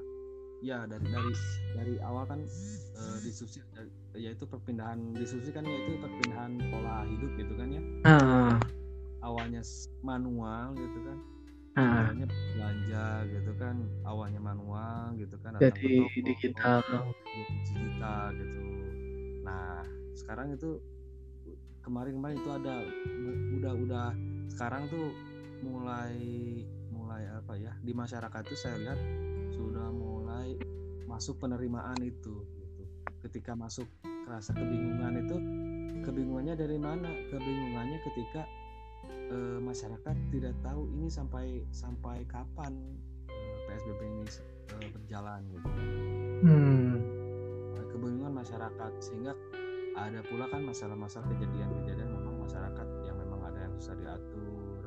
Speaker 2: ya dari dari dari awal kan uh, diskusi yaitu perpindahan diskusi kan yaitu perpindahan pola hidup gitu kan ya. Uh. awalnya manual gitu kan. Uh. awalnya belanja gitu kan awalnya manual gitu kan
Speaker 1: jadi toko, digital.
Speaker 2: digital gitu. Nah sekarang itu kemarin-kemarin itu ada udah udah sekarang tuh mulai mulai apa ya di masyarakat tuh saya lihat sudah mulai masuk penerimaan itu gitu. ketika masuk rasa kebingungan itu kebingungannya dari mana kebingungannya ketika e, masyarakat tidak tahu ini sampai sampai kapan e, eh, psbb ini e, berjalan gitu hmm. kebingungan masyarakat sehingga ada pula kan masalah-masalah kejadian-kejadian memang masyarakat susah diatur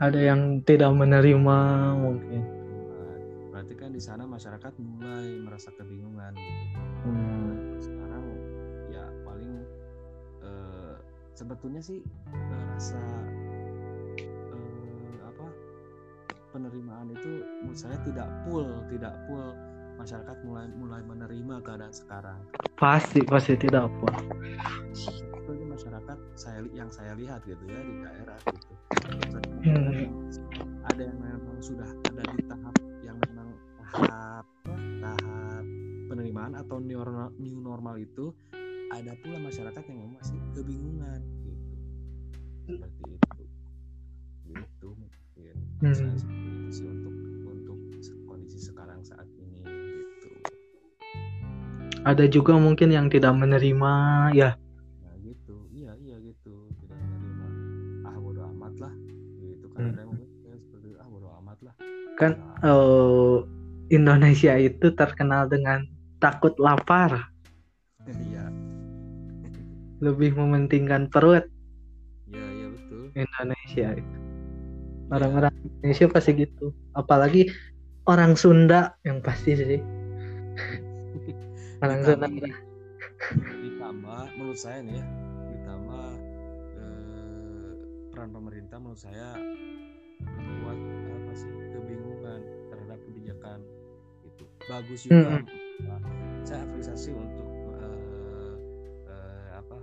Speaker 1: ada yang tidak menerima mungkin
Speaker 2: berarti kan di sana masyarakat mulai merasa kebingungan gitu. hmm. sekarang ya paling uh, sebetulnya sih rasa uh, apa penerimaan itu menurut saya tidak full tidak full masyarakat mulai mulai menerima keadaan sekarang.
Speaker 1: Pasti pasti tidak full
Speaker 2: itu masyarakat saya yang saya lihat gitu ya di daerah gitu. Hmm. ada yang memang sudah ada di tahap tahap tahap penerimaan atau new normal, new normal itu ada pula masyarakat yang masih kebingungan gitu. Seperti itu. Gitu mungkin. Hmm. seperti itu sih untuk
Speaker 1: ada juga mungkin yang tidak menerima ya
Speaker 2: nah gitu iya iya gitu tidak menerima ah bodo amat lah gitu kan hmm. ada yang mungkin seperti ah bodo amat lah
Speaker 1: kan nah, uh, Indonesia itu terkenal dengan takut lapar.
Speaker 2: Iya.
Speaker 1: Lebih mementingkan perut.
Speaker 2: Iya, iya betul.
Speaker 1: Indonesia itu. Orang-orang ya. Indonesia pasti gitu. Apalagi orang Sunda yang pasti sih. Orang Sunda.
Speaker 2: Ditambah menurut saya nih ya, ditambah eh, peran pemerintah menurut saya membuat apa sih kebingungan terhadap kebijakan bagus juga hmm. saya. Apresiasi untuk uh, uh, apa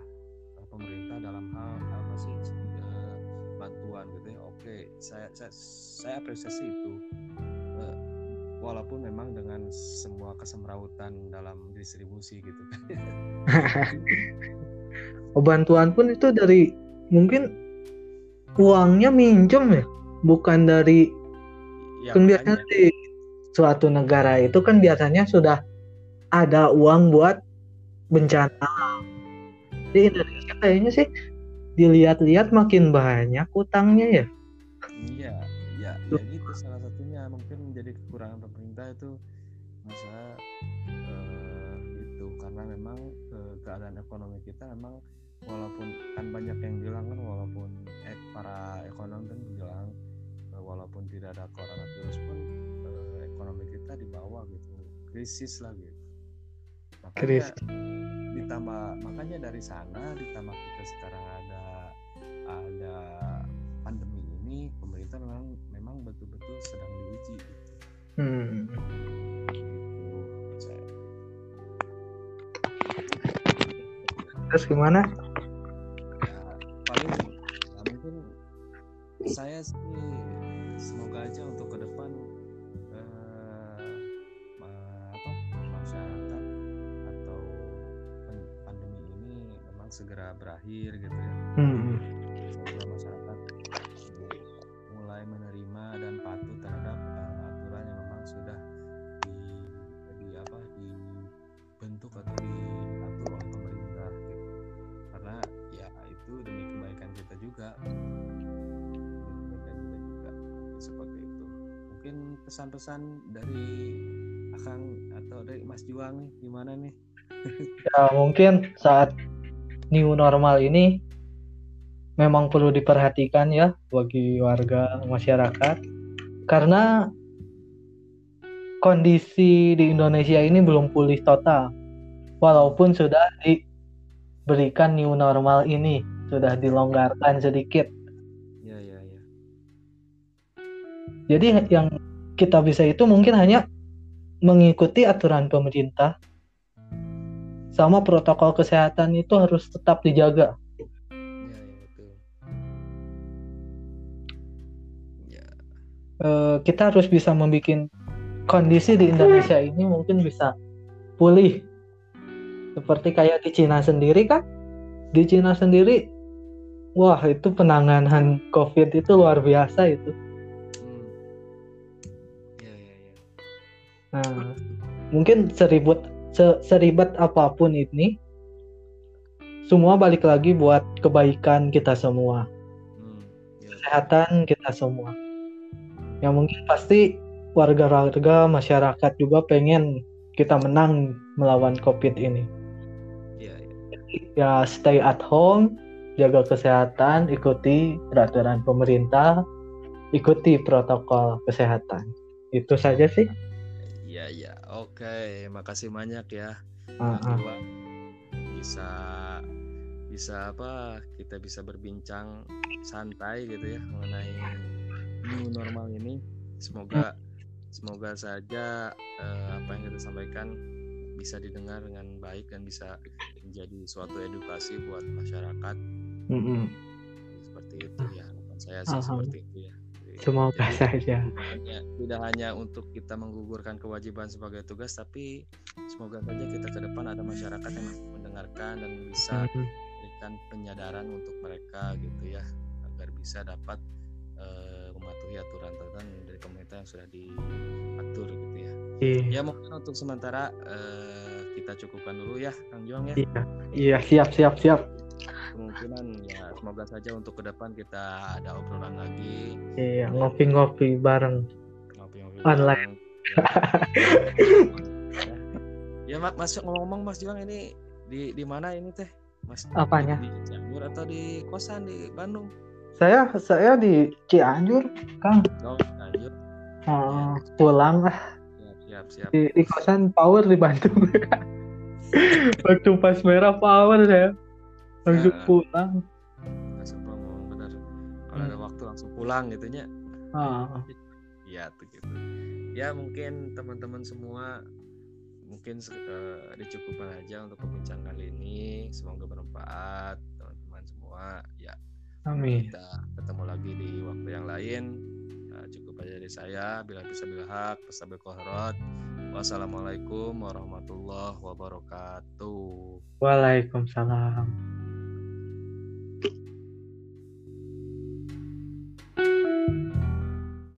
Speaker 2: pemerintah dalam hal apa sih uh, bantuan gitu ya. Oke saya saya saya apresiasi itu walaupun memang dengan semua kesemrautan dalam distribusi gitu *laughs*
Speaker 1: oh, bantuan pun itu dari mungkin uangnya minjem ya bukan dari ya, kan biasanya di suatu negara itu kan biasanya sudah ada uang buat bencana. Di Indonesia kayaknya sih dilihat-lihat makin banyak utangnya ya.
Speaker 2: Iya, ya, itu salah satunya mungkin menjadi kekurangan pemerintah itu masa uh, itu. Karena memang uh, keadaan ekonomi kita memang walaupun kan banyak yang bilang kan walaupun eh, para ekonom kan bilang uh, walaupun tidak ada coronavirus pun ekonomi kita di bawah gitu. Krisis lah gitu. Makanya krisis. ditambah makanya dari sana ditambah kita sekarang ada ada pandemi ini pemerintah memang memang betul-betul sedang diuji gitu. Hmm.
Speaker 1: Terus gimana?
Speaker 2: Ya, paling ya mungkin saya sih semoga aja untuk ke depan segera berakhir gitu ya pesan-pesan dari Kang atau dari Mas Juang nih gimana nih?
Speaker 1: Ya mungkin saat new normal ini memang perlu diperhatikan ya bagi warga masyarakat karena kondisi di Indonesia ini belum pulih total walaupun sudah diberikan new normal ini sudah dilonggarkan sedikit
Speaker 2: Ya ya ya.
Speaker 1: jadi yang kita bisa itu mungkin hanya mengikuti aturan pemerintah. Sama protokol kesehatan itu harus tetap dijaga.
Speaker 2: Ya ya. Betul. Ya
Speaker 1: Eh, kita harus bisa membuat kondisi di Indonesia ini mungkin bisa pulih. Seperti kayak di Cina sendiri kan? Di Cina sendiri wah itu penanganan COVID itu luar biasa itu nah mungkin seribut se- seribet apa pun ini semua balik lagi buat kebaikan kita semua
Speaker 2: Hmm. Ya,
Speaker 1: kesehatan kita semua ya mungkin pasti warga-warga masyarakat juga pengen kita menang melawan COVID ini
Speaker 2: ya ya.
Speaker 1: ya stay at home, jaga kesehatan, ikuti peraturan pemerintah, ikuti protokol kesehatan. Itu saja sih.
Speaker 2: Iya iya, oke, makasih banyak ya,
Speaker 1: ah.
Speaker 2: Iwan. Bisa bisa apa? Kita bisa berbincang santai gitu ya mengenai new normal ini. Semoga semoga saja eh, apa yang kita sampaikan bisa didengar dengan baik dan bisa menjadi suatu edukasi buat masyarakat.
Speaker 1: Mm-mm.
Speaker 2: Seperti itu ya, harapan saya sih seperti itu ya.
Speaker 1: Semoga
Speaker 2: Jadi,
Speaker 1: saja.
Speaker 2: hanya, tidak hanya untuk kita menggugurkan kewajiban sebagai tugas tapi semoga saja kita ke depan ada masyarakat yang mendengarkan dan bisa
Speaker 1: Mm-mm.
Speaker 2: memberikan penyadaran untuk mereka gitu ya agar bisa dapat eh, mematuhi aturan-aturan dari pemerintah yang sudah diatur gitu ya
Speaker 1: Iya,
Speaker 2: ya mungkin untuk sementara eh, kita cukupkan dulu ya Kang Jong ya
Speaker 1: iya, iya, siap, siap, siap.
Speaker 2: Kemungkinan ya semoga saja untuk ke depan kita ada obrolan lagi
Speaker 1: Iya, ngopi-ngopi bareng.
Speaker 2: ngopi-ngopi
Speaker 1: Online.
Speaker 2: bareng. *laughs* ya, ya Mak, Mas ngomong-ngomong Mas Juang ini di di mana ini teh Mas
Speaker 1: Apanya?
Speaker 2: di Cianjur atau di kosan di Bandung
Speaker 1: Saya saya di Cianjur, Kang.
Speaker 2: oh Cianjur
Speaker 1: Oh, pulang lah
Speaker 2: siap siap siap
Speaker 1: di, di kosan power di Bandung. *laughs* Waktu pas merah power saya langsung
Speaker 2: Ah.
Speaker 1: pulang.
Speaker 2: langsung ngomong bener kalau ada
Speaker 1: Hmm.
Speaker 2: waktu langsung pulang gitu nya
Speaker 1: Ah,
Speaker 2: ya tuh gitu ya mungkin teman-teman semua mungkin eh, dicukupkan aja untuk perbincangan kali ini semoga bermanfaat teman-teman semua ya
Speaker 1: amin.
Speaker 2: kita ketemu lagi di waktu yang lain cukup aja dari saya. Bila bisa bila hak pesabil wassalamualaikum warahmatullahi wabarakatuh.
Speaker 1: Waalaikumsalam.